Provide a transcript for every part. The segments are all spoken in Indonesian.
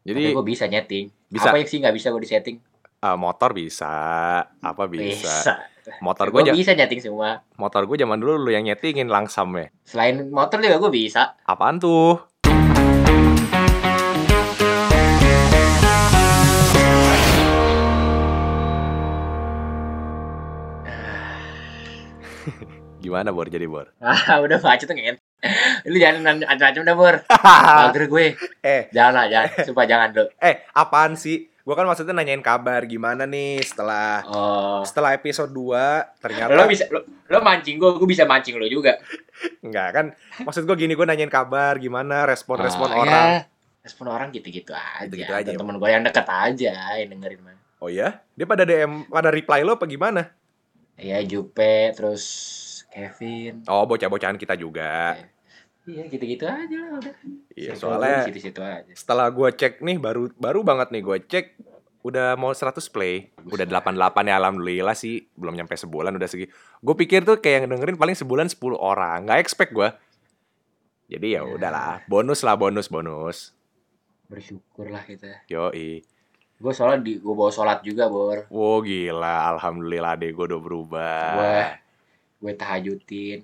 Jadi gue bisa nyeting. Bisa. Apa yang sih nggak bisa gue disetting? eh, motor bisa, apa bisa. Bisa. Motor Gue gue bisa nyeting semua. motor gue zaman dulu lu yang nyetingin langsam ya. Selain motor juga gue bisa. Apaan tuh? Gimana Bor jadi Bor? Ah, udah baca tuh ngen. Lu jangan macam-macam dah, Bor. Mager gue. eh, Jangan lah, jangan. Sumpah jangan dulu. eh apaan sih? Gue kan maksudnya nanyain kabar gimana nih setelah Oh. setelah episode 2 ternyata Lo bisa lo, lo mancing gue, gue bisa mancing lo juga. enggak kan maksud gue gini gue nanyain kabar gimana respon-respon Ah, orang ya. Respon orang gitu-gitu aja. Gitu-gitu aja, Temen gue yang deket aja yang dengerin mah. oh ya dia pada DM pada reply lo apa gimana Iya, Jupe, terus Kevin. oh bocah-bocahan kita juga Iya, gitu-gitu aja lah udah. iya soalnya Situ-situ aja. setelah gue cek nih baru baru banget nih gue cek udah mau 100 play udah 88 ya alhamdulillah sih belum nyampe sebulan udah segi gue pikir tuh kayak yang dengerin paling sebulan 10 orang nggak expect gue jadi ya Ya. udahlah bonus lah bonus bonus Bersyukur lah kita. yoi Gue soalnya di gue bawa sholat juga, Bor. wow gila alhamdulillah deh gue udah berubah Gue gue tahajudin.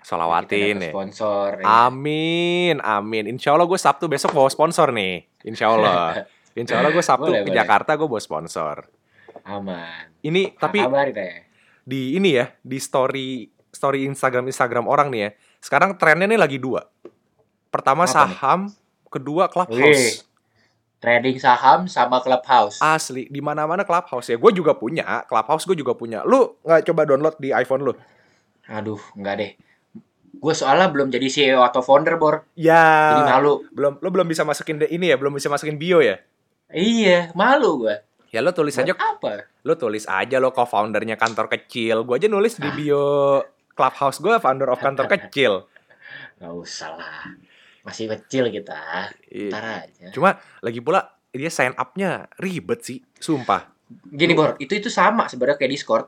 Solawatin Kita dapet ya Sponsor. ya. Amin, amin. Insya Allah gue Sabtu besok bawa sponsor nih. Insya Allah. Insya Allah gue Sabtu Boleh, ke boleh. Jakarta gue bawa sponsor. Aman. Ini tapi kabar deh. di ini ya di story story Instagram Instagram orang nih ya. Sekarang trennya nih lagi dua. Pertama Apa nih? saham, kedua clubhouse. Trading saham sama clubhouse. Asli di mana mana clubhouse ya. Gue juga punya clubhouse. Gue juga punya. Lu nggak coba download di iPhone lu? Aduh, enggak deh. Gue soalnya belum jadi CEO atau founder, Bor. Ya. Jadi malu. Belum, lu belum bisa masukin ini ya, belum bisa masukin bio ya. Iya, malu gue. Ya lo tulis aja apa? lo tulis aja lo co-foundernya kantor kecil. Gue aja nulis di bio clubhouse gue founder of kantor kecil. Gak usah lah. Masih kecil kita. Iya. Ntar aja. Cuma lagi pula dia sign up-nya ribet sih, sumpah. Gini, Bor. Itu itu sama sebenarnya kayak Discord.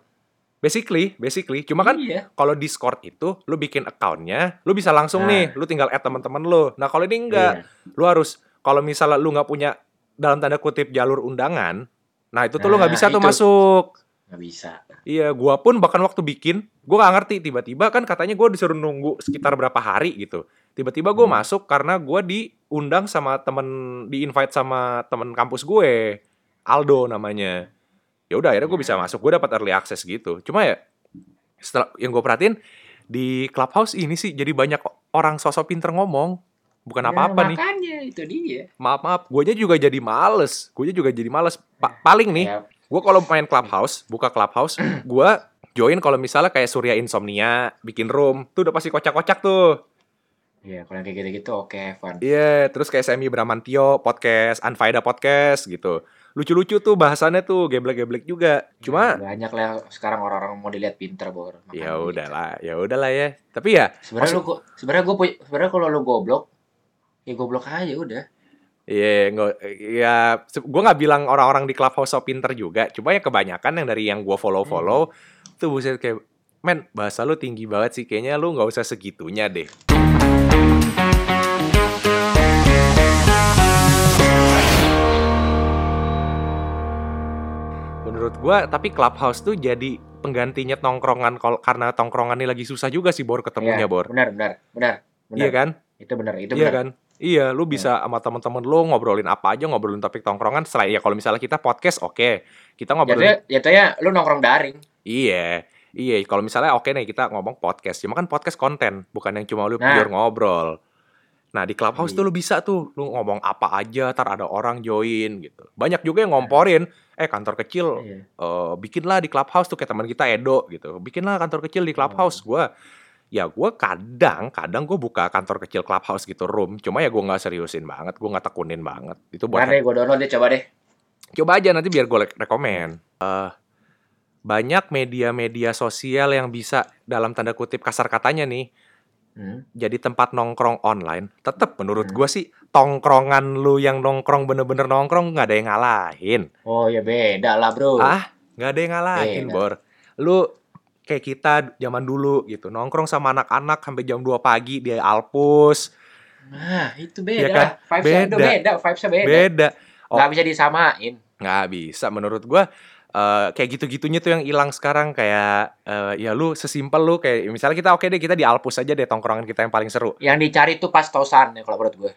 Basically, basically. Cuma kan Iya. kalau Discord itu lu bikin account-nya, lu bisa langsung Nah. nih, lu tinggal add teman-teman lu. Nah, kalau ini enggak, Iya. lu harus kalau misalnya lu nggak punya dalam tanda kutip jalur undangan, nah itu tuh lu nggak Nah, bisa tuh itu. masuk. Nggak bisa. Iya, gua pun bahkan waktu bikin, gua nggak ngerti tiba-tiba kan katanya gua disuruh nunggu sekitar berapa hari gitu. Tiba-tiba gua Hmm. masuk karena gua diundang sama temen, di invite sama temen kampus gue, Aldo namanya. Ya udah, akhirnya gue bisa masuk, gue dapat early access gitu. Cuma ya, setelah yang gue perhatiin di clubhouse ini sih jadi banyak orang sosok pinter ngomong, bukan Ya, apa-apa nih. Makanya itu dia. Maaf maaf, gue aja juga jadi males, gue juga jadi males. Pa- paling nih, Ya, Gue kalau main clubhouse, buka clubhouse, gue join kalau misalnya kayak Surya Insomnia, bikin room, tuh udah pasti kocak-kocak tuh. Iya, kalau yang kayak gitu-gitu oke, Van. Iya, terus kayak Semi Bramantio, podcast, Anfaida podcast gitu. Lucu-lucu tuh bahasannya tuh, geblek-geblek juga. Cuma, banyak lah sekarang orang-orang mau dilihat pinter, Bor. Ya gitu. udahlah, ya udahlah ya. Tapi ya, Sebenarnya lu kok sebenarnya gue sebenarnya kalau lu goblok ya goblok aja udah. Iya, nggak, ya, gue nggak bilang orang-orang di clubhouse so pinter juga. Cuma ya kebanyakan yang dari yang gue follow-follow, tuh buset kayak, men, bahasa lu tinggi banget sih. Kayaknya lu nggak usah segitunya deh. Menurut gue, tapi clubhouse tuh jadi penggantinya tongkrongan kol- karena tongkrongan ini lagi susah juga sih Bor ketemunya Iya, Bor. Benar, benar, benar. Iya kan? Itu benar, itu Iya benar. kan? Iya, lu bisa sama temen-temen lu ngobrolin apa aja, ngobrolin topik tongkrongan. Selain ya kalau misalnya kita podcast, oke. Kita ngobrolin Jatuhnya, jatuhnya lu nongkrong daring. Iya, iya. Kalau misalnya oke nih kita ngomong podcast, cuma kan podcast konten, bukan yang cuma lu Nah. pure ngobrol. Nah di clubhouse Iya. tuh lu bisa tuh, lu ngomong apa aja, tar ada orang join gitu. Banyak juga yang ngomporin, eh kantor kecil, Iya. eh, bikinlah di clubhouse tuh kayak teman kita Edo gitu. Bikinlah kantor kecil di clubhouse. Oh. Gua, ya gue kadang, kadang gue buka kantor kecil clubhouse gitu room. Cuma ya gue nggak seriusin banget, gue nggak tekunin banget. Itu buat deh gue download deh coba deh. coba aja nanti biar gue rekomen. Eh, banyak media-media sosial yang bisa dalam tanda kutip kasar katanya nih Hmm. jadi tempat nongkrong online. Tetap menurut Hmm. gue sih tongkrongan lu yang nongkrong bener-bener nongkrong nggak ada yang ngalahin. Oh ya beda lah bro. Ah, nggak ada yang ngalahin, Beda. Bor. Lu kayak kita zaman dulu gitu, nongkrong sama anak-anak sampai jam 2 pagi di Alpus. Nah itu Iya beda kan? lah. Vibes-nya Beda. beda. Vibes-nya beda. Beda. Oh. nggak bisa disamain nggak bisa menurut gua eh, kayak gitu-gitunya tuh yang hilang sekarang kayak eh, ya lu sesimpel lu kayak misalnya kita oke deh kita di Alpus aja deh tongkrongan kita yang paling seru. Yang dicari tuh pas tosan ya kalau menurut gue.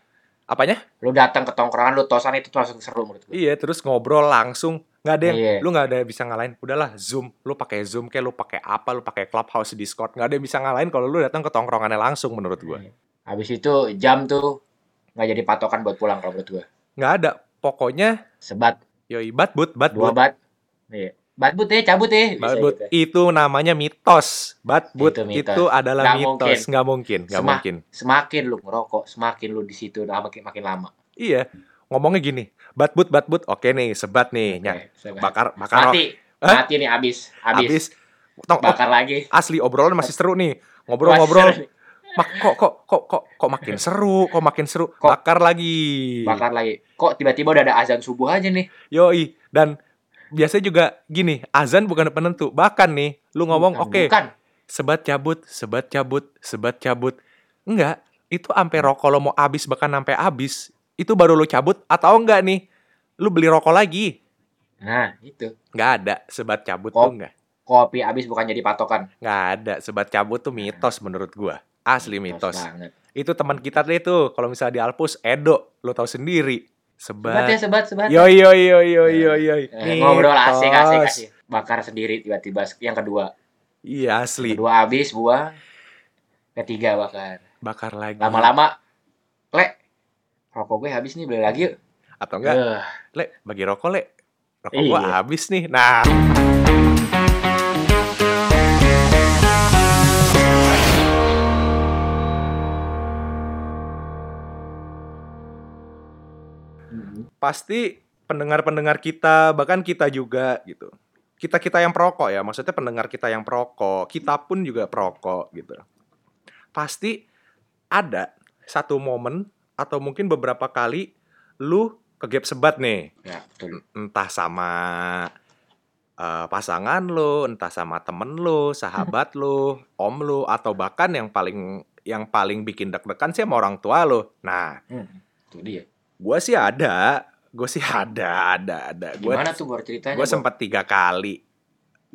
Apanya? Lu datang ke tongkrongan lu tosan itu tuh langsung seru menurut gue. Iya terus ngobrol langsung. Nggak ada yang Iya. lu nggak ada yang bisa ngalahin. Udahlah zoom. Lu pakai zoom kayak lu pakai apa lu pakai clubhouse discord. Nggak ada yang bisa ngalahin kalau lu datang ke tongkrongannya langsung menurut gua habis itu jam tuh nggak jadi patokan buat pulang kalau menurut gue. Nggak ada. Pokoknya sebat. Yoi dua batbut bat iya. Batbut ya cabut ya. Batbut gitu. itu namanya mitos. Batbut Itu itu, mitos. adalah Nggak mitos. mungkin. nggak mungkin nggak Sema- mungkin. semakin lu ngerokok semakin lu di situ udah makin makin lama. Iya. Ngomongnya gini batbut batbut oke nih sebat nih Nya, Oke, sebat. bakar bakar mati. Hah? mati nih abis abis, habis. Tong, oh, bakar lagi. asli obrolan masih seru nih. Ngobrol-ngobrol. Mak kok kok kok kok kok makin seru? Kok makin seru? Kok- bakar lagi. bakar lagi. Kok tiba-tiba udah ada azan subuh aja nih? Yoi. Dan biasanya juga gini azan bukan penentu. Bahkan nih lu ngomong oke bukan. sebat cabut sebat cabut sebat cabut. Enggak itu sampai rokok. Lo mau habis bahkan sampai habis itu baru lo cabut atau enggak nih? Lu beli rokok lagi. Nah itu. Nggak ada sebat cabut Kok- tuh enggak. kopi abis bukan jadi patokan. Nggak ada sebat cabut tuh mitos menurut gua. Asli mitos banget. Itu teman kita deh tuh kalau misalnya di Alpus Edo lo tahu sendiri sebat. Ya sebat sebat. Sebat yo yo yo yo yo yo Eh, ngobrol asik asik asik. Bakar sendiri tiba-tiba yang kedua. Iya asli. Kedua habis buang ketiga bakar. Bakar lagi. Lama-lama le. Rokok gue habis nih beli lagi yuk. Atau enggak? Eh, le bagi rokok le. Rokok Iya. gua habis nih. Nah pasti pendengar-pendengar kita bahkan kita juga gitu kita kita yang perokok ya maksudnya pendengar kita yang perokok kita pun juga perokok gitu pasti ada satu momen atau mungkin beberapa kali lu kegap sebat nih ya betul entah sama eh, pasangan lu, entah sama temen lu, sahabat lu, om lu, atau bahkan yang paling yang paling bikin deg-degan sih sama orang tua lu. Nah, hmm. itu dia gua sih ada, gue sih ada, ada, ada. Gue gimana tuh ceritanya gue Bor? sempat tiga kali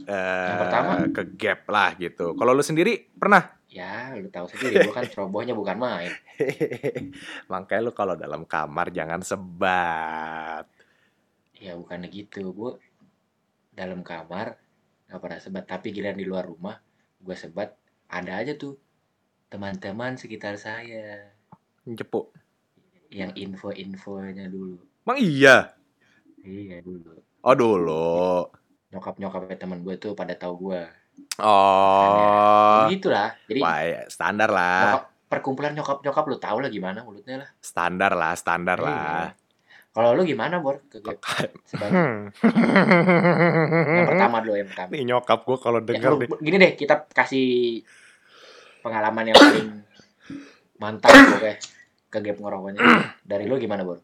eh Yang pertama? ke gap lah gitu. Kalau lu sendiri pernah? ya lu tahu sendiri gue kan cerobohnya bukan main Makanya lu kalau dalam kamar jangan sebat. ya bukan gitu gue dalam kamar nggak pernah sebat tapi giliran di luar rumah gue sebat ada aja tuh teman-teman sekitar saya Cepuk. yang info-infonya dulu Emang iya? iya dulu Oh dulu. nyokap nyokapnya teman gue tuh pada tahu gue Oh. gitulah jadi Wah, ya, standar lah. nyokap, perkumpulan nyokap nyokap lu tahu lah gimana mulutnya lah Standar lah, standar Iya. lah. kalau lu gimana bor Hmm. yang pertama dulu yang pertama Nih nyokap gue kalau Ya, denger lu- nih. gini deh kita kasih pengalaman yang paling mantap gue ke gap ngerokoknya dari lu gimana bor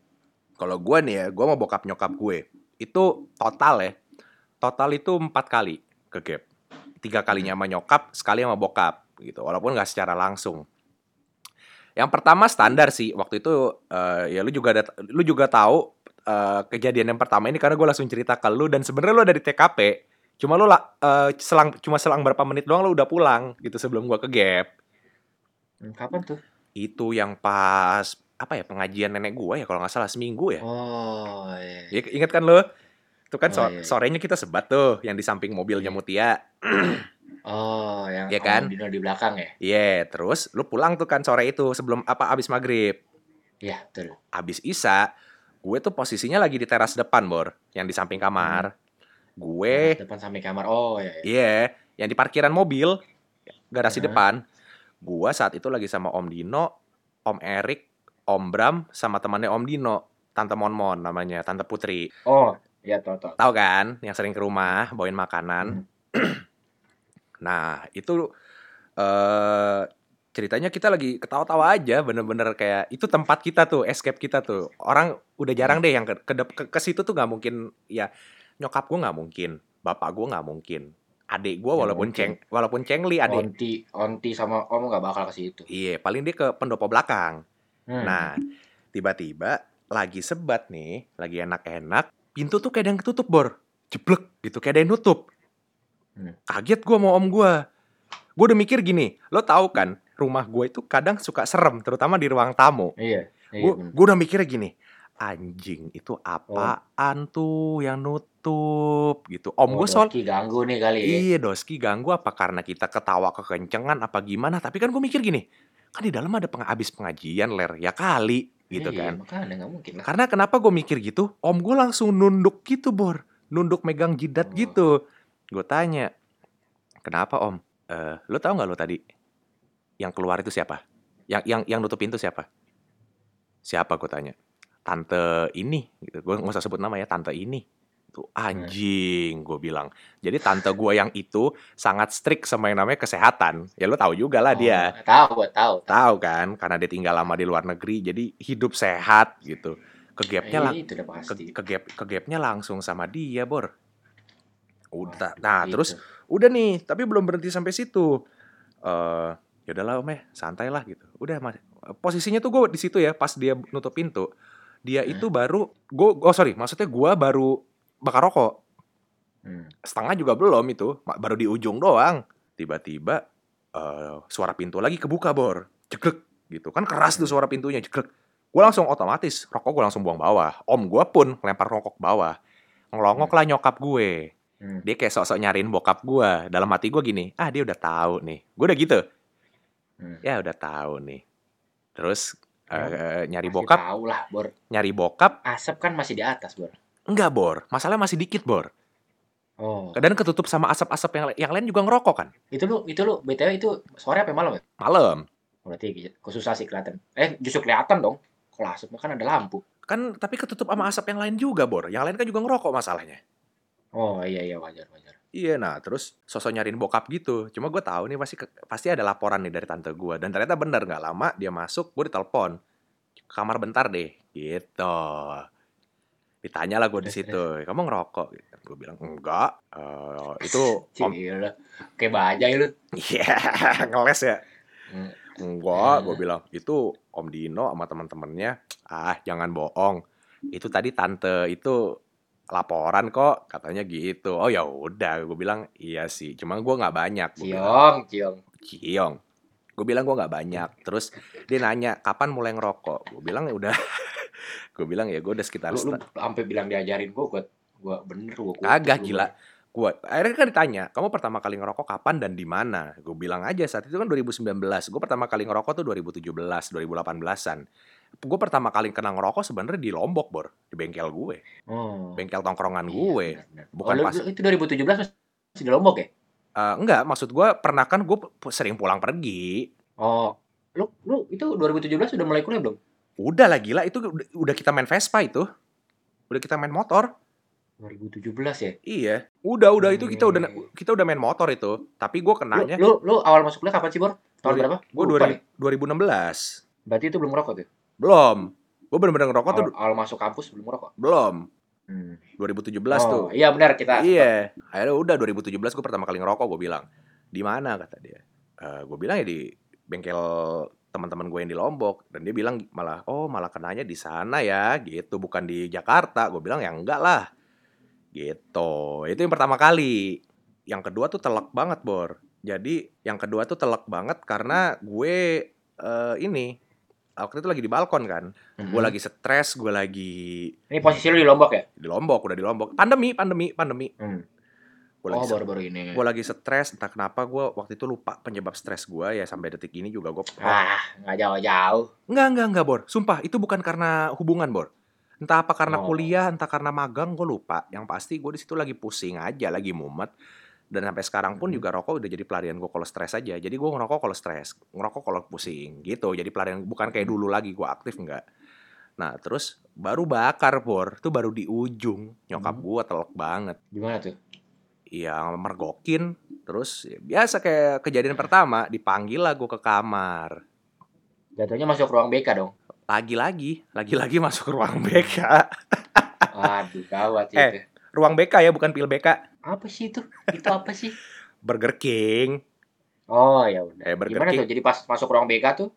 Kalau gue nih ya, gue mau bokap nyokap gue. Itu total ya. Total itu empat kali ke gap. Tiga kalinya sama nyokap, sekali sama bokap gitu. Walaupun nggak secara langsung. Yang pertama standar sih. Waktu itu eh, ya lu juga ada, lu juga tahu eh, kejadian yang pertama ini karena gue langsung cerita ke lu dan sebenarnya lu ada di TKP. Cuma lu lah eh, selang cuma selang berapa menit doang lu udah pulang gitu sebelum gua ke gap. Hmm, kapan tuh Itu yang pas apa ya pengajian nenek gua ya kalau nggak salah seminggu ya. oh iya. Ya, ingat kan lo? Itu kan Oh, so- iya, iya. sorenya kita sebat tuh yang di samping mobilnya Iya. Mutia. oh yang Om kan? Dino di belakang ya Iya, terus lu pulang tuh kan sore itu sebelum apa abis maghrib. iya betul Abis Isa, gue tuh posisinya lagi di teras depan, Bor, yang di samping kamar. Gue depan samping kamar oh iya, iya. Iya, yang di parkiran mobil, garasi Heeh. depan. Gua saat itu lagi sama Om Dino, Om Erik, Om Bram, sama temannya Om Dino, Tante Monmon namanya, Tante Putri. oh iya tau tau Tahu kan, yang sering ke rumah bawain makanan. nah, itu eh ceritanya kita lagi ketawa-tawa aja, bener-bener kayak itu tempat kita tuh, escape kita tuh. Orang udah jarang deh yang ke ke, ke, ke situ tuh nggak mungkin ya nyokap gua nggak mungkin, bapak gua nggak mungkin. Adik gua Nggak walaupun mungkin. ceng walaupun cengli adik. onti onti sama om nggak bakal ke situ Iya, paling dia ke pendopo belakang. Hmm. Nah, tiba-tiba lagi sebat nih, lagi enak-enak, pintu tuh kayak ada yang ketutup, Bor. Jeblek gitu, kayak ada yang nutup. Hmm. Kaget gua mau om gua. Gue udah mikir gini, lo tahu kan, rumah gue itu kadang suka serem, terutama di ruang tamu. Iya. Iya. Gue gue udah mikirnya gini, anjing itu apaan tuh yang nutup gitu. Om Oh, gue soal Doski ganggu nih kali ya. Iya Doski ganggu apa karena kita ketawa kekencengan apa gimana Tapi kan gue mikir gini Kan di dalam ada peng abis pengajian ler Ya kali gitu Iya, kan Makanya nggak mungkin lah. Karena kenapa gue mikir gitu Om gue langsung nunduk gitu Bor Nunduk megang jidat Oh. gitu Gue tanya Kenapa om? Eh, lo tau gak lo tadi Yang keluar itu siapa? Yang yang yang nutup pintu siapa? Siapa gue tanya Tante ini gitu. Gue gak usah sebut nama ya Tante ini Tuh anjing gue bilang jadi tante gue yang itu sangat strict sama yang namanya kesehatan. Ya lo tahu juga lah dia. Oh, tahu, tahu. Tahu kan karena dia tinggal lama di luar negeri jadi hidup sehat gitu. Kegapnya lah Eh, pasti. ke, kegap kegapnya langsung sama dia, Bor. Udah. Nah, Gitu. terus udah nih, tapi belum berhenti sampai situ. Eh, ya udahlah Om eh, santai lah gitu. Udah Mas. Posisinya tuh gue di situ ya pas dia nutup pintu. Dia itu baru gue oh sorry, maksudnya gue baru bakar rokok. Hmm. Setengah juga belum itu, baru di ujung doang. Tiba-tiba eh, suara pintu lagi kebuka, Bor. Ceklek gitu. Kan keras tuh suara pintunya, ceklek. Gue langsung otomatis, rokok gue langsung buang bawah. Om gue pun lempar rokok ke bawah. Ngelongok lah nyokap gue. Hmm. Dia kayak sok-sok nyariin bokap gue. Dalam hati gue gini, ah dia udah tahu nih. Gue udah gitu. Hmm. Ya udah tahu nih. Terus eh, nyari Pasti bokap, Tahu lah, Bor. nyari bokap. Asap kan masih di atas, Bor. Enggak, Bor. Masalahnya masih dikit, Bor. Oh. Dan ketutup sama asap-asap yang, yang lain juga ngerokok kan. Itu lu, itu lu, BTW itu sore apa malam ya? Malam. Berarti susah sih kelihatan. Eh, justru kelihatan dong. Kalau asapnya kan ada lampu. Kan tapi ketutup sama asap yang lain juga, Bor. Yang lain kan juga ngerokok masalahnya. Oh, iya iya wajar, wajar. Iya, nah terus sosok nyariin bokap gitu. Cuma gue tahu nih pasti pasti ada laporan nih dari tante gue. Dan ternyata bener nggak lama dia masuk, gue ditelepon. Kamar bentar deh, gitu. Ditanya lah gue di situ, kamu ngerokok? Gue bilang enggak. Eh, itu om. Kayak bajai lu. iya ngeles ya. Hmm. Enggak, gue bilang itu Om Dino sama teman-temannya. Ah, jangan bohong. Itu tadi tante itu laporan kok, katanya gitu. Oh ya udah, gue bilang iya sih. Cuma gue nggak banyak. Gua bilang, Ciong, ciong. Ciong. Gue bilang gue nggak banyak. Terus dia nanya kapan mulai ngerokok. Gue bilang ya udah. gue bilang ya gue udah sekitar Lu, lu sampai bilang diajarin gua, gua, gua bener kutuk Kagak gila. Gua akhirnya kan ditanya, kamu pertama kali ngerokok kapan dan di mana? Gue bilang aja saat itu kan 2019. Gue pertama kali ngerokok tuh 2017, 2018-an. Gue pertama kali kena ngerokok sebenarnya di Lombok, Bor, di bengkel gue. Oh. Bengkel tongkrongan Iya, gue. bener, bener. Bukan oh, lu- pas- lu- itu 2017 masih di Lombok ya? Eh, enggak, maksud gue pernah kan gue sering pulang pergi. Oh. Lu lu itu 2017 udah mulai kuliah belum? Udah lah gila, itu udah, kita main Vespa itu. Udah kita main motor. 2017 ya? Iya. Udah, udah itu kita udah Hmm. kita udah main motor itu. Tapi gue Lu, kenanya lu, lu awal masuk kuliah kapan sih, Bor? Tahun berapa? gue Gua lupa nih. 2016. Berarti itu belum ngerokok tuh? Belum. Gue bener-bener ngerokok tuh Awal, masuk kampus belum ngerokok? belum. Hmm. 2017 oh, tuh. iya benar kita. Iya. Akhirnya udah 2017 gue pertama kali ngerokok gue bilang. Di mana kata dia? Eh gue bilang ya di bengkel teman-teman gue yang di Lombok dan dia bilang malah oh malah kenanya di sana ya gitu bukan di Jakarta. Gue bilang ya enggak lah. Gitu. Itu yang pertama kali. Yang kedua tuh telak banget, Bor. Jadi yang kedua tuh telak banget karena gue eh, ini waktu itu lagi di balkon kan. Mhm. Gue lagi stres, gue lagi Ini posisi lu di Lombok ya? di Lombok, udah di Lombok. Pandemi, pandemi, pandemi. Hmm. Gue Oh, lagi baru-baru ini. gue lagi stres entah kenapa gue waktu itu lupa penyebab stres gue ya sampai detik ini juga gue Ah, nggak jauh-jauh. nggak nggak nggak bor sumpah itu bukan karena hubungan bor entah apa karena Oh. kuliah entah karena magang gue lupa yang pasti gue di situ lagi pusing aja lagi mumet dan sampai sekarang pun juga rokok udah jadi pelarian gue kalau stres aja. Jadi gue ngerokok kalau stres ngerokok kalau pusing gitu. Jadi pelarian bukan kayak dulu lagi gue aktif nggak. Nah terus baru bakar bor tuh baru di ujung. Nyokap gue telek banget. Gimana tuh? ya mergokin. Terus ya, biasa kayak kejadian pertama dipanggil lah gue ke kamar. Jatuhnya masuk ruang BK dong. lagi-lagi lagi-lagi masuk ruang BK Aduh, gawat Eh. itu. ruang BK ya bukan pil BK Apa sih itu? Itu apa sih? Burger King Oh, ya udah. eh Burger Gimana King tuh? Jadi pas masuk ruang BK tuh?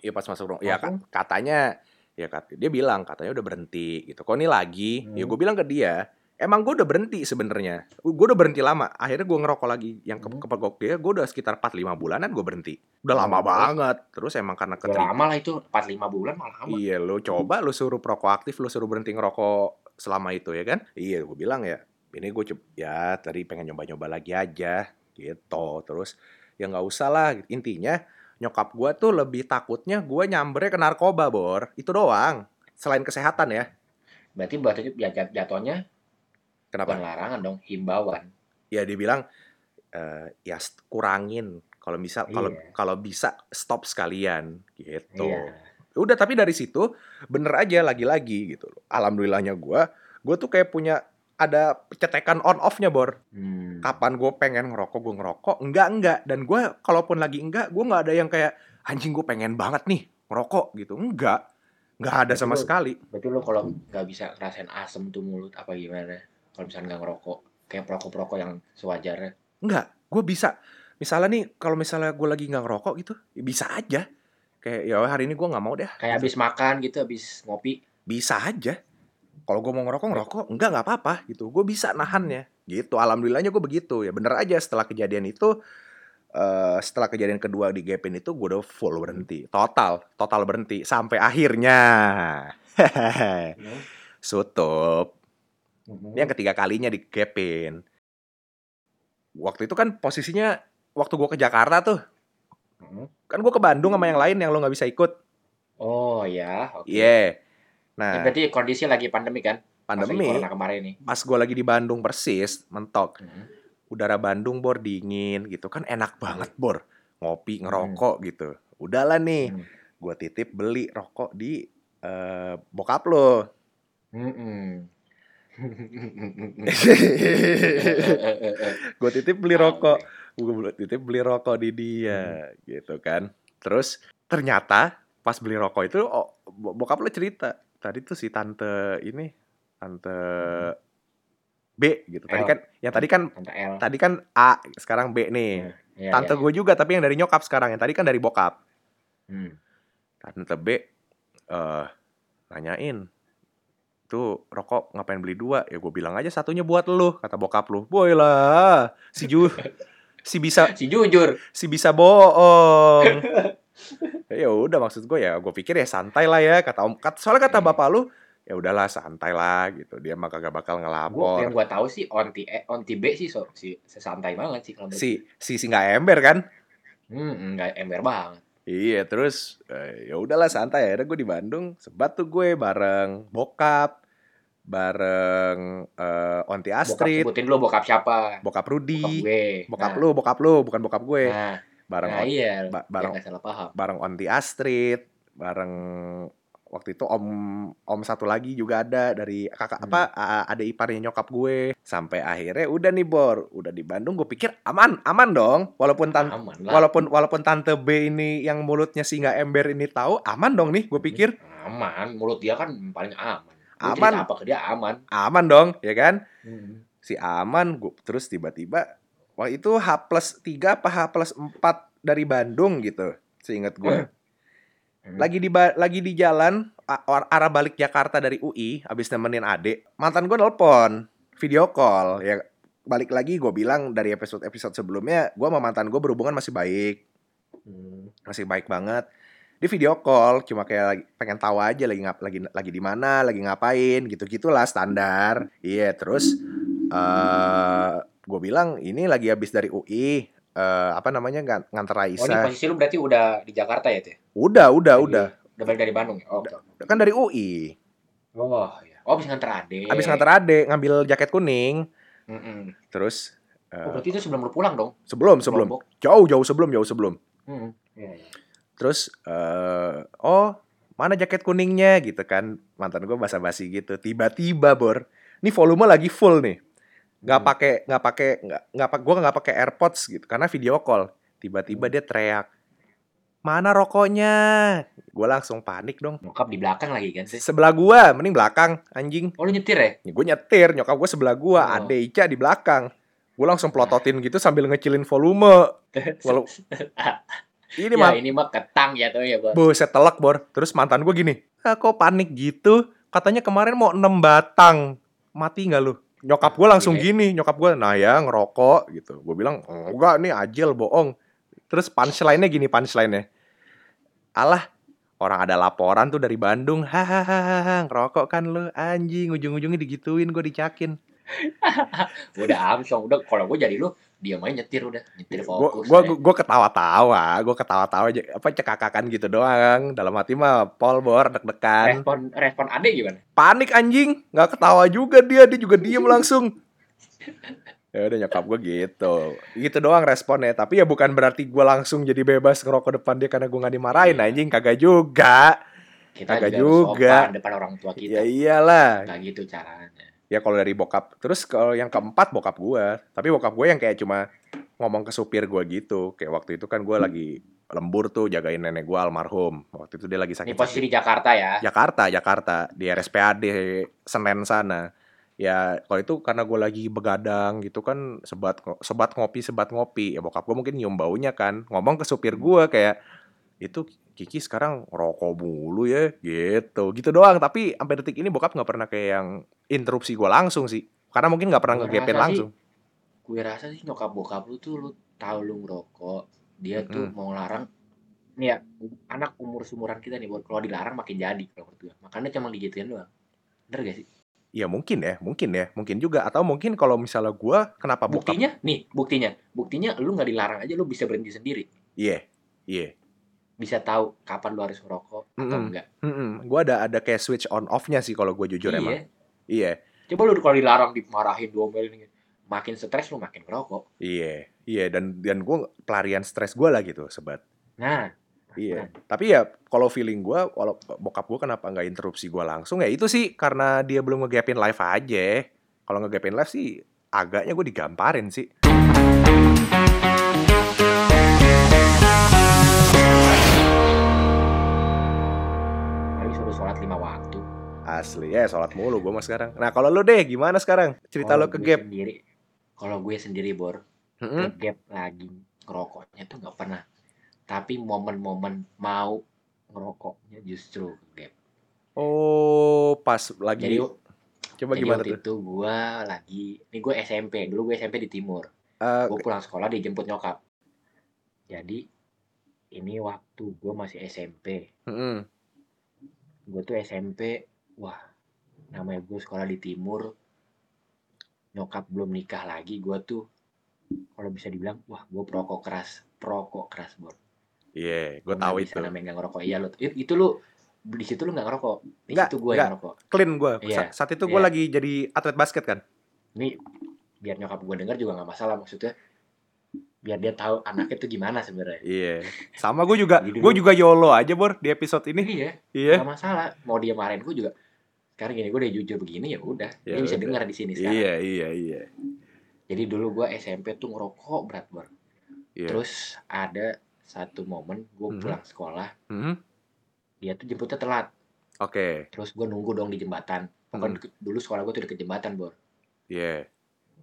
iya pas masuk ruang ya Langsung? ka- katanya ya kat dia bilang katanya udah berhenti gitu kok ini lagi ya Hmm. gue bilang ke dia emang gue udah berhenti sebenarnya gue udah berhenti lama akhirnya gue ngerokok lagi yang ke Hmm. kepegok dia gue udah sekitar 4-5 bulanan gue berhenti udah lama terus? banget terus emang karena Udah keteri lama lah itu 4-5 bulan malah lama. iya lo coba lo suruh perokok aktif lo suruh berhenti ngerokok selama itu ya kan iya gue bilang ya ini gue coba ya tadi pengen nyoba-nyoba lagi aja gitu. Terus ya nggak usah lah. Intinya nyokap gue tuh lebih takutnya gue nyambernya ke narkoba bor. Itu doang selain kesehatan ya. Berarti buat itu ya, jat- jatuhnya kenapa? bukan larangan dong, himbauan. ya dibilang eh, ya kurangin. Kalau bisa kalau Iya. kalau bisa stop sekalian gitu. Iya. udah tapi dari situ bener aja lagi-lagi gitu. Alhamdulillahnya gue gue tuh kayak punya ada cetekan on off-nya bor. Hmm. kapan gue pengen ngerokok gue ngerokok. Enggak enggak. Dan gue kalaupun lagi enggak gue nggak ada yang kayak anjing gue pengen banget nih ngerokok gitu. Enggak. Nggak ada Berarti sama lu- sekali. Berarti lo kalau nggak bisa ngerasain asem tuh mulut apa gimana? Kalau misalnya nggak ngerokok, kayak perokok-perokok yang sewajarnya. enggak. Gue bisa. Misalnya nih kalau misalnya gue lagi nggak ngerokok gitu ya bisa aja. Kayak ya hari ini gue nggak mau deh. Kayak habis makan gitu, habis ngopi. bisa aja kalau gue mau ngerokok ngerokok. Enggak nggak apa-apa gitu. Gue bisa nahannya gitu. Alhamdulillahnya gue begitu. Ya bener aja setelah kejadian itu eh setelah kejadian kedua di Gapin itu gue udah full berhenti. Total total berhenti. Sampai akhirnya. Sutup. Ini yang ketiga kalinya di Gapin waktu itu kan posisinya waktu gue ke Jakarta tuh. Hmm. kan gue ke Bandung sama yang lain yang lo nggak bisa ikut. Oh ya, oke. iya. Ya, nah berarti kondisi lagi pandemi kan? Pas pandemi corona kemarin nih. pas gue lagi di Bandung persis mentok Hmm. udara Bandung bor dingin gitu kan enak banget bor ngopi Hmm. ngerokok gitu udahlah nih Hmm. gue titip beli rokok di eh, bokap lo Hmm. gue titip beli rokok gue titip beli rokok di dia gitu kan terus ternyata pas beli rokok itu oh, bo- bokap lo cerita tadi tuh si tante ini tante B gitu. Tadi L. kan yang tadi kan tadi kan A sekarang B nih. Ya, tante ya. gue juga tapi yang dari nyokap sekarang. Yang tadi kan dari bokap. Hmm. Tante B eh nanyain tuh rokok ngapain beli dua? Ya gue bilang aja satunya buat lu kata bokap lu. Boy lah si Ju si bisa Si jujur. si bisa bohong ya udah maksud gue ya gue pikir ya santai lah ya kata om kat- soalnya kata Iya. bapak lu ya udahlah santai lah gitu. Dia mah kagak bakal Gua ngelapor. yang gua tahu sih onti eh, onti B sih so, si sesantai banget sih kalau si si si nggak ember kan? Hmm, enggak ember banget. Iya terus eh, ya udahlah santai. Akhirnya gue di Bandung sebat tuh gue bareng bokap bareng eh, Onti Bokap Astrid. sebutin dulu bokap siapa? bokap Bokap Rudi gue. bokap Nah, lu bokap lu bukan bokap gue. Nah, bareng nah iya. ba- bareng nggak salah paham. bareng Onti Astrid bareng waktu itu om om satu lagi juga ada dari kakak Hmm. apa ada iparnya nyokap gue sampai akhirnya udah nih bor udah di Bandung gue pikir aman aman dong walaupun tan Aman lah. walaupun walaupun tante B ini yang mulutnya si nggak ember ini tahu aman dong nih gue pikir aman. Mulut dia kan paling aman. Aman. apa ke dia aman. aman dong ya kan Hmm. si aman gue terus tiba-tiba wah itu H plus 3 apa H plus 4 dari Bandung gitu seingat gue Hmm. lagi di lagi di jalan arah balik Jakarta dari UI habis nemenin adek mantan gue nelpon video call ya balik lagi gue bilang dari episode episode sebelumnya gue sama mantan gue berhubungan masih baik. Hmm. masih baik banget. Di video call cuma kayak lagi pengen tahu aja lagi ngap lagi lagi di mana lagi ngapain gitu gitulah standar. Iya terus eh gue bilang ini lagi habis dari UI eh apa namanya ngan- nganter Oh ini Raisa posisi lu berarti udah di Jakarta ya tuh? udah udah Lagi- udah Udah balik dari Bandung ya? Oh, oke. kan dari UI Oh, iya. Oh, habis nganter adek. habis nganter adek ngambil jaket kuning Mm-mm. terus eh, Oh, berarti itu sebelum lu pulang dong? sebelum sebelum Lombok. jauh jauh sebelum jauh sebelum Hmm. Iya, iya. Terus eh oh mana jaket kuningnya gitu kan mantan gue basa-basi gitu tiba-tiba bor ini volume lagi full nih nggak Hmm. pakai nggak pakai nggak nggak gue nggak pakai airpods gitu karena video call tiba-tiba Hmm. dia teriak mana rokoknya gue langsung panik dong Nyokap di belakang lagi kan sih? sebelah gua mending belakang anjing Oh, lu nyetir ya? gue nyetir nyokap gue sebelah gua Oh. ade Ica di belakang gue langsung pelototin gitu sambil ngecilin volume Walau- ini ya, mah ini mah ketang ya tuh ya, Bos. Buset telak bor Terus mantan gue gini ah, kok panik gitu katanya kemarin mau enam batang mati nggak lu nyokap gue langsung Iya. gini nyokap gue nah ya ngerokok gitu. Gue bilang enggak nih ajil bohong. Terus punchline-nya gini punchline-nya. Alah orang ada laporan tuh dari Bandung. Hahaha ngerokok kan lu anjing. Ujung-ujungnya digituin gue dicakin. Udah Armstrong udah kalau gue jadi lu dia main nyetir udah nyetir gue fokus gue ya. gue ketawa-tawa gue ketawa-tawa aja. Apa cekakakan gitu doang. Dalam hati mah pol bor deg-degan. Respon respon ade gimana? Panik anjing. Nggak ketawa juga dia. Dia juga diem langsung. Ya udah nyokap gue gitu. Gitu doang responnya. Tapi ya bukan berarti gue langsung jadi bebas ngerokok depan dia karena gue nggak dimarahin Iya. anjing. Kagak juga. Kita Kagak juga, juga. depan orang tua ya kita iyalah. Nggak gitu caranya ya kalau dari bokap terus kalau yang keempat bokap gue tapi bokap gue yang kayak cuma ngomong ke supir gue gitu. Kayak waktu itu kan gue lagi lembur tuh jagain nenek gue almarhum. Waktu itu dia lagi sakit ini posisi di Jakarta ya? Jakarta, Jakarta. Di RSPAD Senen sana. Ya kalau itu karena gue lagi begadang gitu kan sebat sebat ngopi sebat ngopi. Ya bokap gue mungkin nyium baunya kan. Ngomong ke supir gue kayak itu Kiki sekarang rokok mulu ya gitu. Gitu doang tapi sampai detik ini bokap nggak pernah kayak yang interupsi gue langsung sih. Karena mungkin nggak pernah ngegepin sih- langsung. gue rasa sih nyokap bokap lu tuh lu tahu lu ngerokok dia tuh Mm-mm. mau larang nih ya anak umur sumuran kita nih buat kalau dilarang makin jadi kalau menurut gue makanya cuma digituin doang. Bener gak sih? Ya mungkin ya mungkin ya mungkin juga. Atau mungkin kalau misalnya gue kenapa bokap buktinya nih buktinya. Buktinya lu nggak dilarang aja lu bisa berhenti sendiri. Iya iya bisa tahu kapan lu harus ngerokok atau Mm-mm. enggak gue ada ada kayak switch on off-nya sih kalau gue jujur iya emang iya coba lu kalau dilarang dimarahin diomelin gitu. makin stres lu makin ngerokok Iya, iya dan dan gue pelarian stres gue lah gitu, sobat. nah Iya. Tapi ya kalau feeling gue, kalau bokap gue kenapa nggak interupsi gue langsung ya itu sih karena dia belum ngegapin live aja. Kalau ngegapin live sih agaknya gue digamparin sih. Asli ya, sholat mulu gue mah sekarang. Nah kalau lu deh gimana sekarang? Cerita Kalau lo ke gue gap. sendiri kalau gue sendiri bor Mm-mm. ke gap lagi ngerokoknya tuh nggak pernah tapi momen-momen mau ngerokoknya justru ke gap Oh pas lagi. jadi coba jadi gimana waktu tuh? itu gue lagi ini gue SMP dulu gue SMP di timur Eh, gue pulang sekolah dijemput nyokap jadi ini waktu gue masih SMP mm-mm. gue tuh SMP wah namanya gue sekolah di timur nyokap belum nikah lagi gue tuh kalau bisa dibilang wah gue perokok keras perokok keras bor Iya, gue Lu tahu itu. bisa namanya nggak ngerokok iya lo itu, lu di situ lu nggak ngerokok di Nggak, situ gue yang ngerokok Clean gue. Iya, Saat itu gue iya. lagi jadi atlet basket kan. ini biar nyokap gue denger juga nggak masalah maksudnya biar dia tahu anaknya tuh gimana sebenarnya Iya. Sama gue juga, gue juga YOLO aja bor di episode ini. iya Iya. nggak masalah mau dia marahin gue juga sekarang gini gue udah jujur begini ya udah Ya dia bisa dengar di sini sekarang Iya, iya, iya. jadi dulu gue SMP tuh ngerokok berat bor Iya. terus ada satu momen gue Mhm. pulang sekolah Hmm, dia tuh jemputnya telat Oke. terus gue nunggu dong di jembatan pokoknya Hmm. deket- dulu sekolah gue tuh deket jembatan bor Iya.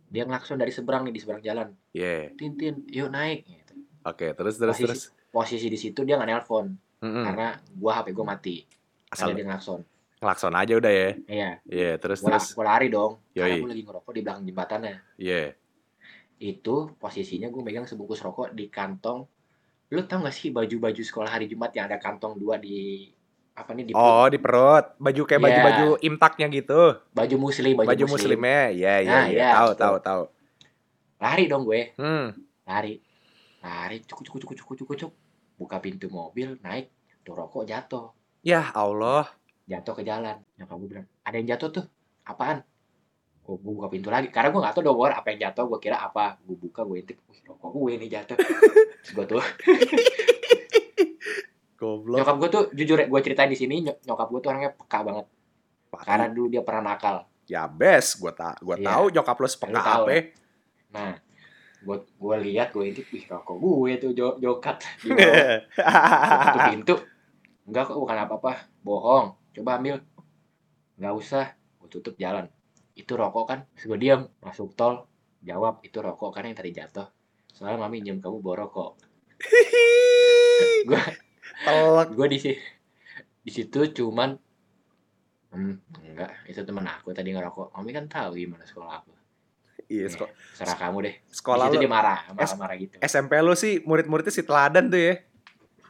dia ngelakson dari seberang nih di seberang jalan Iya. Tintin yuk naik gitu. Oke, terus terus Posisi- terus. posisi di situ dia nggak nelpon Mm-mm. karena gua HP gua mati Asal karena dia ngelakson ngelakson aja udah ya. iya Iya, terus gua, terus. gua lari dong karena Yoi. gua lagi ngerokok di belakang jembatannya Iya. itu posisinya gua megang sebungkus rokok di kantong lu tau gak sih baju-baju sekolah hari Jumat yang ada kantong dua di apa nih di Oh, di perut. Baju kayak Iya. baju-baju imtaknya gitu. baju muslim baju, Baju, muslim. muslimnya. Iya, iya, Nah, iya. iya, Tahu, tahu, tahu. lari dong gue Hmm. lari lari cukup cukup cukup cukup cukup cukup buka pintu mobil naik tuh rokok jatuh Ya Allah. Jatuh ke jalan. Nyokap gue bilang ada yang jatuh tuh? Apaan? Gue, gue buka pintu lagi. Karena gue gak tau dong apa yang jatuh gue kira apa. Gue buka gue intip wih rokok gue ini jatuh. Terus gue tuh Goblok. nyokap gue tuh jujur ya gue ceritain di sini ny- nyokap gue tuh orangnya peka banget. Pak, karena dulu dia pernah nakal. Ya best, gua tak gua Iya. tahu nyokap lu sepeka apa. nah gue gue lihat gue intip wih rokok gue tuh jo jokat. Di bawah. Pintu. Enggak kok bukan apa-apa. Bohong coba ambil nggak usah gue tutup jalan itu rokok kan terus gue diam masuk tol jawab itu rokok kan yang tadi jatuh soalnya mami nyium kamu bawa rokok gue Telek. gue di si- di situ cuman Hmm, enggak, itu temen aku tadi ngerokok. Mami kan tahu gimana sekolah aku. Iya, Eh, seko- serah kamu deh. sekolah lu dia marah, marah-marah gitu. SMP lu sih murid-muridnya si teladan tuh ya.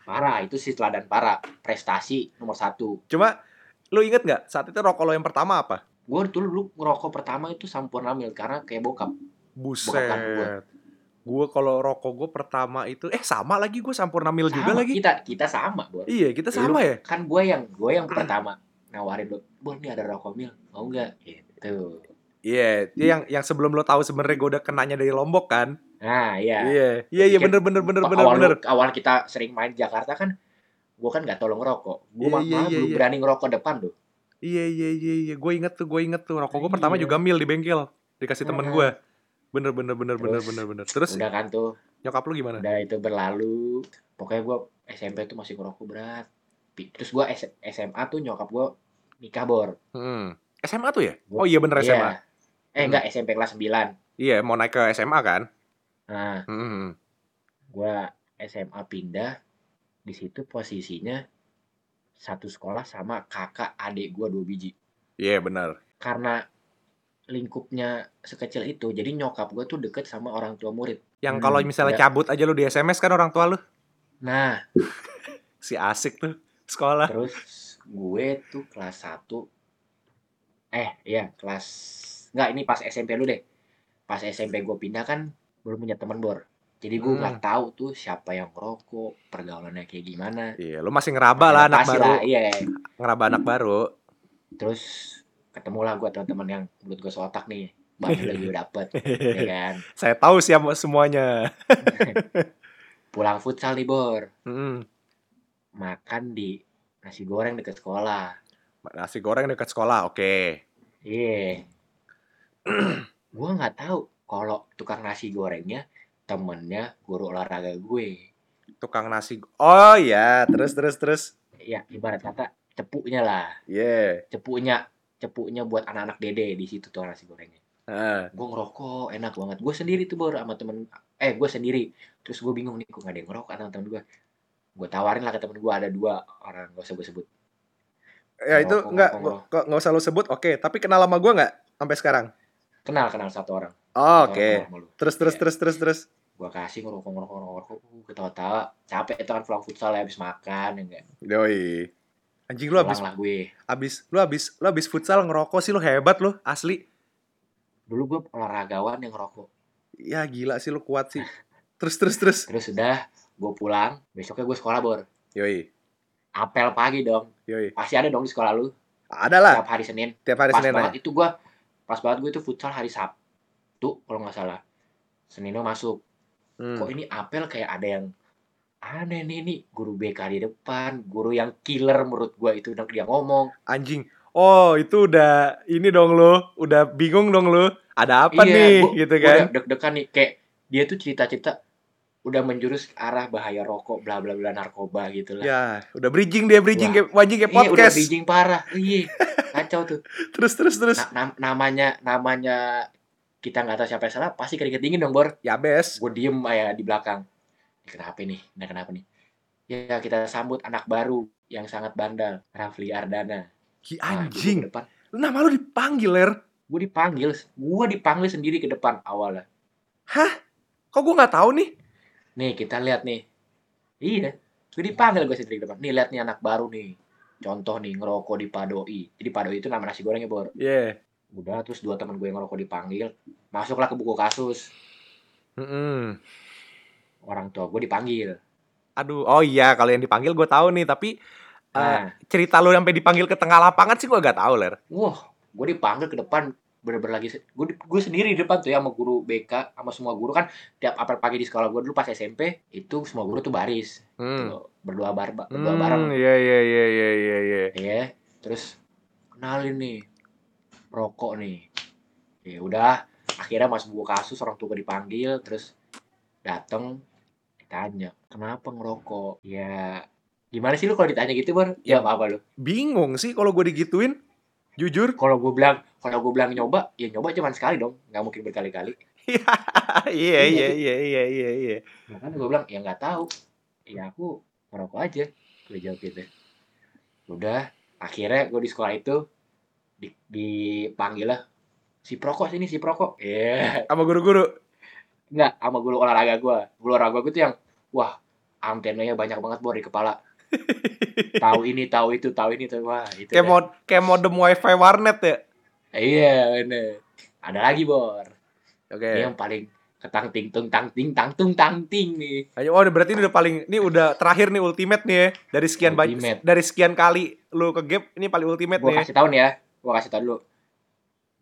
Parah, itu sih teladan parah. Prestasi nomor satu. Cuma lu inget nggak saat itu rokok lo yang pertama apa? Gue dulu, dulu ngerokok pertama itu Sampurna Mil karena kayak bokap. Buset. Bukan gua. Gue kalau rokok gue pertama itu eh sama lagi gue Sampurna Mil juga Sama, lagi. Kita kita sama, Bor. Iya, kita sama lu- ya. Kan gue yang gue yang pertama nawarin lu, Bor nih ada rokok Mil, mau nggak? Gitu. Iya, dia yang yang sebelum lo tahu sebenarnya gue udah kenanya dari Lombok kan. Nah, iya. Iya, iya iya Pikir- bener bener bener bener awal, bener. awal kita sering main Jakarta kan, gue kan nggak tolong ngerokok. Gue Iya, malah iya, iya, belum iya. berani ngerokok depan tuh. Iya iya iya iya, gue inget tuh gue inget tuh rokok gue Iya. pertama juga mil di bengkel dikasih temen Heeh. gue. Bener bener bener bener Terus, bener bener. Terus Udah kan tuh, nyokap lu gimana? udah itu berlalu. Pokoknya gue SMP tuh masih ngerokok berat. Terus gue SMA tuh nyokap gue nikah bor. Hmm. SMA tuh ya? Gua- Oh iya bener SMA. Iya. Eh Hmm. enggak SMP kelas 9. Iya mau naik ke SMA kan? Nah, Hmm. gue SMA pindah. Di situ posisinya satu sekolah sama kakak adik gue dua biji. Iya bener. Karena lingkupnya sekecil itu, jadi nyokap gue tuh deket sama orang tua murid. Yang Hmm, kalau misalnya ya. cabut aja lu di SMS kan orang tua lu Nah, si asik tuh sekolah. terus gue tuh kelas 1 eh iya kelas nggak ini pas SMP lu deh pas SMP gue pindah kan belum punya teman bor jadi gue Hmm. nggak tahu tuh siapa yang ngerokok pergaulannya kayak gimana Iya, lu masih ngeraba lah anak baru. lah, iya Ngeraba anak baru. terus ketemu lah gue teman-teman yang menurut gue seotak nih banyak lagi udah dapet ya kan Saya tahu siapa semuanya. pulang futsal nih bor Hmm. makan di nasi goreng deket sekolah Nasi goreng dekat sekolah, oke. Iya. gue nggak tahu kalau tukang nasi gorengnya temennya guru olahraga gue. Tukang nasi. Oh iya, terus terus terus. Ya ibarat kata cepuknya lah, Iya. cepuknya cepuknya buat anak-anak dede di situ tuh nasi gorengnya. Heeh. Gue ngerokok enak banget. Gue sendiri tuh baru sama temen. Eh gue sendiri. Terus gue bingung nih kok gak ada yang ngerokok sama temen gue. Gue tawarin lah ke temen gue ada dua orang gak usah gue sebut. Ya itu Ngerokok, enggak ngerokok, kok nggak usah lu sebut. Oke, tapi kenal sama gua nggak sampai sekarang? Kenal kenal satu orang. Oh, Oke. lu. Terus terus Iya. terus terus terus. Gue kasih ngerokok ngerokok ngerokok. ngerokok. Uh, Ketawa-tawa. Capek itu kan pulang futsal ya habis makan ya enggak. Yoi. Anjing lu habis lah gue. habis lu habis lu habis futsal ngerokok sih lu hebat lu, asli. dulu gue olahragawan yang ngerokok Ya gila sih lu kuat sih. Terus terus terus. terus sudah gue pulang besoknya gue sekolah bor Yoi. apel pagi dong Yoi. pasti ada dong di sekolah lu Ada lah tiap hari senin tiap hari pas Senin banget aja. itu gue pas banget gue itu futsal hari sabtu kalau nggak salah seninnya masuk Hmm. kok ini apel kayak ada yang aneh nih nih guru BK di depan guru yang killer menurut gue itu udah dia ngomong Anjing. Oh, itu udah ini dong lu, udah bingung dong lu. Ada apa Iya, nih gua- gitu kan? deg-degan nih kayak dia tuh cerita-cerita udah menjurus ke arah bahaya rokok bla bla bla narkoba gitu lah Ya, udah bridging dia bridging Wah. kayak wajing kayak Iya, udah podcast. bridging parah. Iya, kacau tuh. Terus terus terus. Na- nam- namanya namanya kita nggak tahu siapa yang salah, pasti keringet dingin dong, Bor. Ya bes. Gue diem aja di belakang. Kenapa nih? Nah, kenapa nih? Ya, kita sambut anak baru yang sangat bandal, Rafli Ardana. Ki Nah, anjing. Ke depan. Lu nama lu dipanggil, Ler. Gue dipanggil, gue dipanggil sendiri ke depan awalnya. Kok gua nggak tahu nih? Nih, kita lihat nih. Iya, gue dipanggil gue sendiri ke depan. Nih, lihat nih anak baru nih. Contoh nih, ngerokok di Padoi. Jadi Padoi itu nama nasi gorengnya, Bor. Iya. Udah, terus dua teman gue yang ngerokok dipanggil. Masuklah ke buku kasus. Mm-mm. Orang tua gue dipanggil. Aduh, oh iya kalau yang dipanggil gue tahu nih, tapi eh, Nah, cerita lu sampai dipanggil ke tengah lapangan sih gua gak tahu, Ler. wah, gue dipanggil ke depan bener-bener lagi gue gue sendiri di depan tuh ya sama guru BK sama semua guru kan tiap apel pagi di sekolah gue dulu pas SMP itu semua guru tuh baris Hmm. tuh, berdoa bar berdoa Hmm, bareng iya iya iya iya iya iya. ya terus kenalin nih rokok nih. Ya udah. Akhirnya masuk buku kasus orang tua dipanggil terus dateng ditanya kenapa ngerokok? Ya gimana sih lu kalau ditanya gitu bar ya apa apa lu. Bingung sih kalau gue digituin. Jujur. kalau gue bilang kalau gue bilang nyoba ya nyoba cuma sekali dong nggak mungkin berkali-kali. Iya iya iya iya iya iya. makanya gue bilang ya nggak tahu. Ya aku ngerokok aja. Gue jawab gitu. Udah akhirnya gue di sekolah itu dipanggil lah si prokok sini si prokok iya Sama guru-guru. Enggak, sama guru olahraga gua. Guru olahraga gua tuh yang wah, antenanya banyak banget bor di kepala. tahu ini, tahu itu, tahu ini tuh wah, itu. Kayak mod kayak modem wifi warnet ya. Iya, bener. Ada lagi, Bor. Oke. Ini yang paling ketang ting tung tang ting tang tung tang ting nih. Ayo, oh berarti ini udah paling ini udah terakhir nih ultimate nih ya. Dari sekian banyak dari sekian kali lu ke gap ini paling ultimate Gua nih. kasih tahu nih ya. Gua kasih tahu dulu.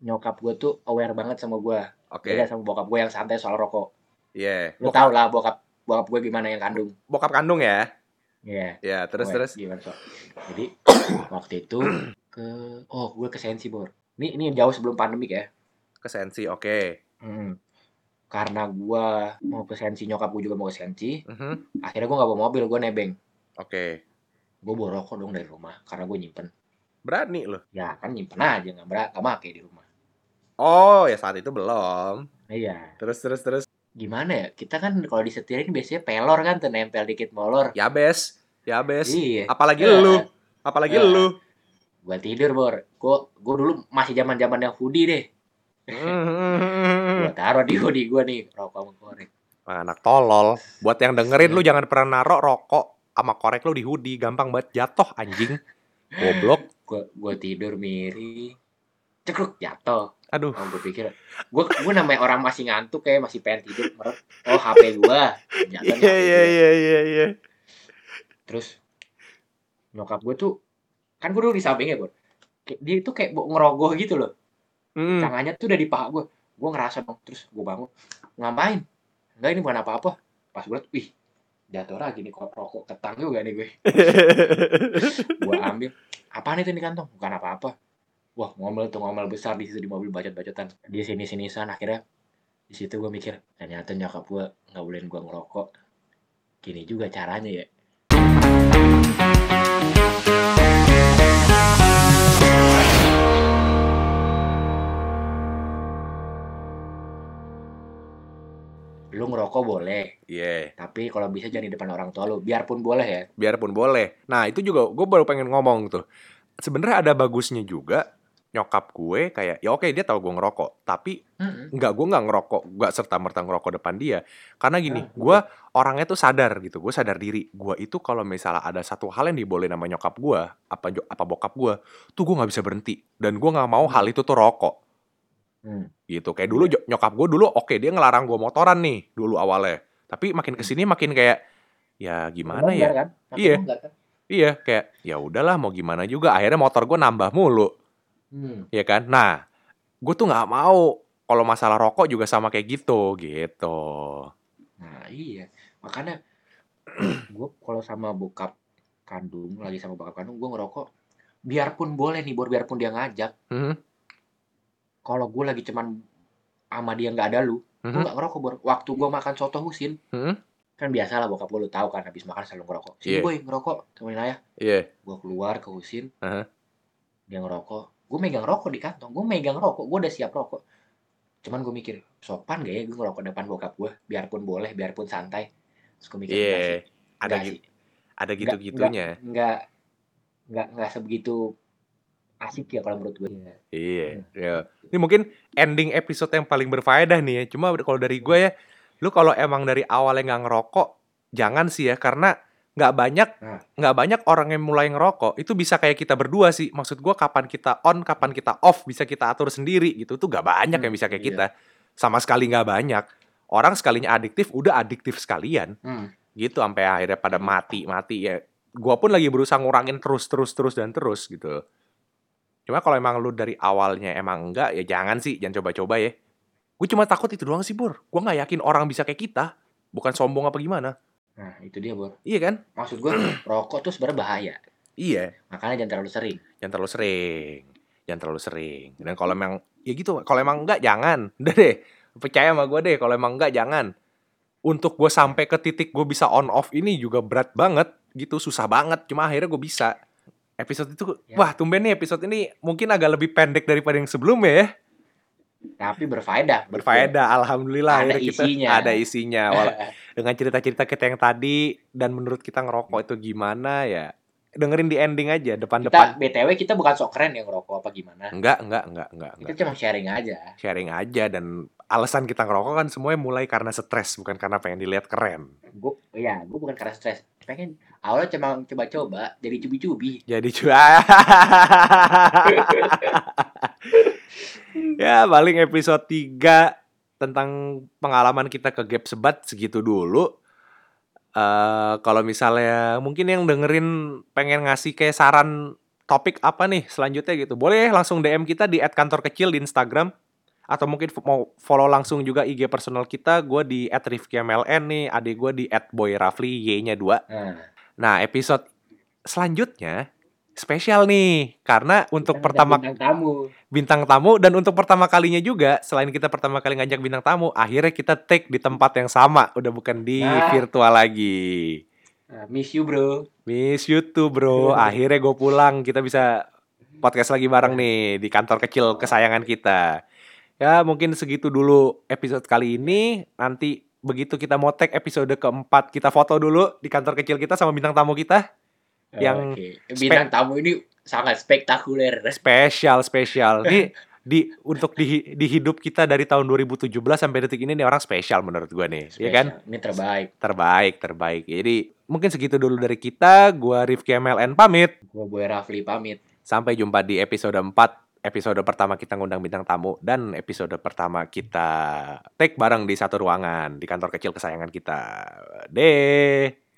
Nyokap gua tuh aware banget sama gua. Oke. Beda sama bokap gua yang santai soal rokok. Iya. Lu Bokap, tau lah bokap bokap gua gimana yang kandung. bokap kandung ya. Iya. Ya, terus Aware, terus. Gimana, Sok? Jadi waktu itu ke oh, gue ke Sensi, Bor. Ini ini jauh sebelum pandemik ya. Ke sensi. Oke. Hmm. Karena gua mau ke Sensi, nyokap gua juga mau ke Sensi. Mhm. Akhirnya gua nggak bawa mobil, gua nebeng. Oke. Gua bawa rokok dong dari rumah, karena gua nyimpen. Berani lu. Ya kan nyimpen aja, nggak berat, nggak make di rumah. Oh, ya saat itu belum. Iya. Terus terus terus. Gimana ya? Kita kan kalau disetirin biasanya pelor kan, tuh nempel dikit molor. Ya bes. Ya bes. Iya. Apalagi Ya. lu. Apalagi Ya. lu. Gua tidur, Bor. Gua, gua dulu masih zaman zaman yang hoodie deh. Mhm. Gua taruh di hoodie gua nih, rokok sama korek. Anak tolol. Buat yang dengerin lu jangan pernah naruh rokok sama korek lu di hoodie, gampang banget jatuh anjing. Goblok. Gua, gua tidur miring. Cekruk jatuh. Aduh. Oh, gue pikir, gue gue namanya orang masih ngantuk kayak masih pengen tidur, meret. Oh HP gua, jatuh nih Iya iya gua. iya iya iya. Terus nyokap gue tuh, kan gue dulu di sampingnya bro. Kayak- Dia itu kayak ngerogoh gitu loh. Hmm. Tangannya tuh udah di paha gue. Gue ngerasa dong. Terus gue bangun, ngapain? Enggak ini bukan apa-apa. Pas gue liat, wih jatuh lagi nih kok rokok ketang juga nih gue. Gue ambil, apaan itu di kantong? Bukan apa-apa. Wah ngomel tuh ngomel besar di situ di mobil bacot-bacotan. Dia sini-sini sana akhirnya di situ gue mikir ternyata nyokap gue nggak bolehin gue ngerokok. Gini juga caranya ya. Lu ngerokok boleh, Iya, tapi kalau bisa jangan di depan orang tua lu. Biarpun boleh ya. biarpun boleh. Nah, itu juga gue baru pengen ngomong tuh. Sebenarnya ada bagusnya juga nyokap gue kayak ya oke dia tahu gue ngerokok, tapi Mm-mm. nggak gue nggak ngerokok, nggak serta merta ngerokok depan dia. Karena gini, Ah, gue orangnya tuh sadar gitu, gue sadar diri. Gue itu kalau misalnya ada satu hal yang dibolehin sama nyokap gue, apa apa bokap gue, tuh gue nggak bisa berhenti. Dan gue nggak mau hal itu tuh rokok. Hmm. gitu kayak dulu jo- nyokap gue dulu oke dia ngelarang gue motoran nih dulu awalnya tapi makin ke sini makin kayak ya gimana ya kan? Iya. kan? iya kayak ya udahlah mau gimana juga akhirnya motor gue nambah mulu Hmm. ya kan nah gue tuh nggak mau kalau masalah rokok juga sama kayak gitu gitu Nah iya, makanya gue kalau sama bokap kandung, lagi sama bokap kandung, gue ngerokok. Biarpun boleh nih, Bor, biarpun dia ngajak. Mhm, Kalau gue lagi cuman sama dia nggak ada lu, gue mhm, nggak ngerokok, Bor. Waktu gue makan soto husin, mhm. kan biasa lah bokap gue lu tahu kan, habis makan selalu ngerokok. Sini Iya. boy, ngerokok, temenin ayah. iya Gue keluar ke husin, Aha. dia ngerokok. Gue megang rokok di kantong, gue megang rokok, gue udah siap rokok. Cuman gue mikir, sopan gak ya gue ngerokok depan bokap gue, biarpun boleh, biarpun santai. Terus gue mikir, iya enggak sih, ada enggak gitu sih. ada gitu gitunya nggak nggak nggak sebegitu asik ya kalau menurut gue Iya, ya. Ini mungkin ending episode yang paling berfaedah nih ya. Cuma kalau dari gue ya, lu kalau emang dari awalnya nggak ngerokok, jangan sih ya, karena nggak banyak Nah. nggak banyak orang yang mulai ngerokok. Itu bisa kayak kita berdua sih. Maksud gue kapan kita on, kapan kita off, bisa kita atur sendiri gitu. Tuh nggak banyak yang Hmm, bisa kayak iya. kita. Sama sekali nggak banyak. Orang sekalinya adiktif, udah adiktif sekalian hmm. gitu sampai akhirnya pada mati mati ya gua pun lagi berusaha ngurangin terus terus terus dan terus gitu cuma kalau emang lu dari awalnya emang enggak ya jangan sih jangan coba-coba ya. Gue cuma takut itu doang sih bur. Gue nggak yakin orang bisa kayak kita. Bukan sombong apa gimana. Nah itu dia bor iya kan? Maksud gue rokok tuh sebenarnya bahaya. Iya. Makanya jangan terlalu sering. Jangan terlalu sering. Jangan terlalu sering. Dan kalau emang ya gitu kalau emang enggak jangan. Udah deh percaya sama gue deh kalau emang enggak jangan. Untuk gue sampai ke titik gue bisa on off ini juga berat banget gitu. Susah banget cuma akhirnya gue bisa episode itu Ya. wah tumben nih episode ini mungkin agak lebih pendek daripada yang sebelumnya ya tapi berfaedah berfaedah alhamdulillah Ada kita isinya. ada isinya. Wala- dengan cerita-cerita kita yang tadi dan menurut kita ngerokok itu gimana ya dengerin di ending aja Kita depan-depan. BTW kita bukan sok keren ya ngerokok apa gimana. Enggak, enggak, enggak, enggak, Kita enggak. cuma sharing aja. Sharing aja dan alasan kita ngerokok kan semuanya mulai karena stres bukan karena pengen dilihat keren. Gue ya, gue bukan karena stres. Pengen awalnya cuma coba-coba jadi cubi-cubi. Jadi cua. ya, paling episode 3 tentang pengalaman kita ke Gap Sebat segitu dulu. eh kalau misalnya mungkin yang dengerin pengen ngasih kayak saran topik apa nih selanjutnya gitu. Boleh langsung DM kita di @kantorkecil di Instagram atau mungkin mau follow langsung juga IG personal kita. Gue di @rifkmln nih, adik gue di @boyrafli Y-nya 2. Nah, Nah, episode selanjutnya spesial nih karena untuk kita pertama bintang tamu. bintang tamu dan untuk pertama kalinya juga selain kita pertama kali ngajak bintang tamu, akhirnya kita take di tempat yang sama, udah bukan di Nah. virtual lagi. Nah, miss you bro. Miss you too, bro. Akhirnya gue pulang, kita bisa podcast lagi bareng nih di kantor kecil kesayangan kita. Ya, mungkin segitu dulu episode kali ini. Nanti begitu kita mau tag episode keempat, kita foto dulu di kantor kecil kita sama bintang tamu kita. Yang Oke. bintang tamu ini sangat spektakuler. spesial spesial di di untuk di di hidup kita dari tahun 2017 sampai detik ini nih orang spesial menurut gua nih ya kan Spesial. Ini terbaik. terbaik terbaik jadi mungkin segitu dulu dari kita gua Rifki MLN pamit Gue Boy Rafli pamit. sampai jumpa di episode 4 episode pertama kita ngundang bintang tamu dan episode pertama kita take bareng di satu ruangan di kantor kecil kesayangan kita. Deh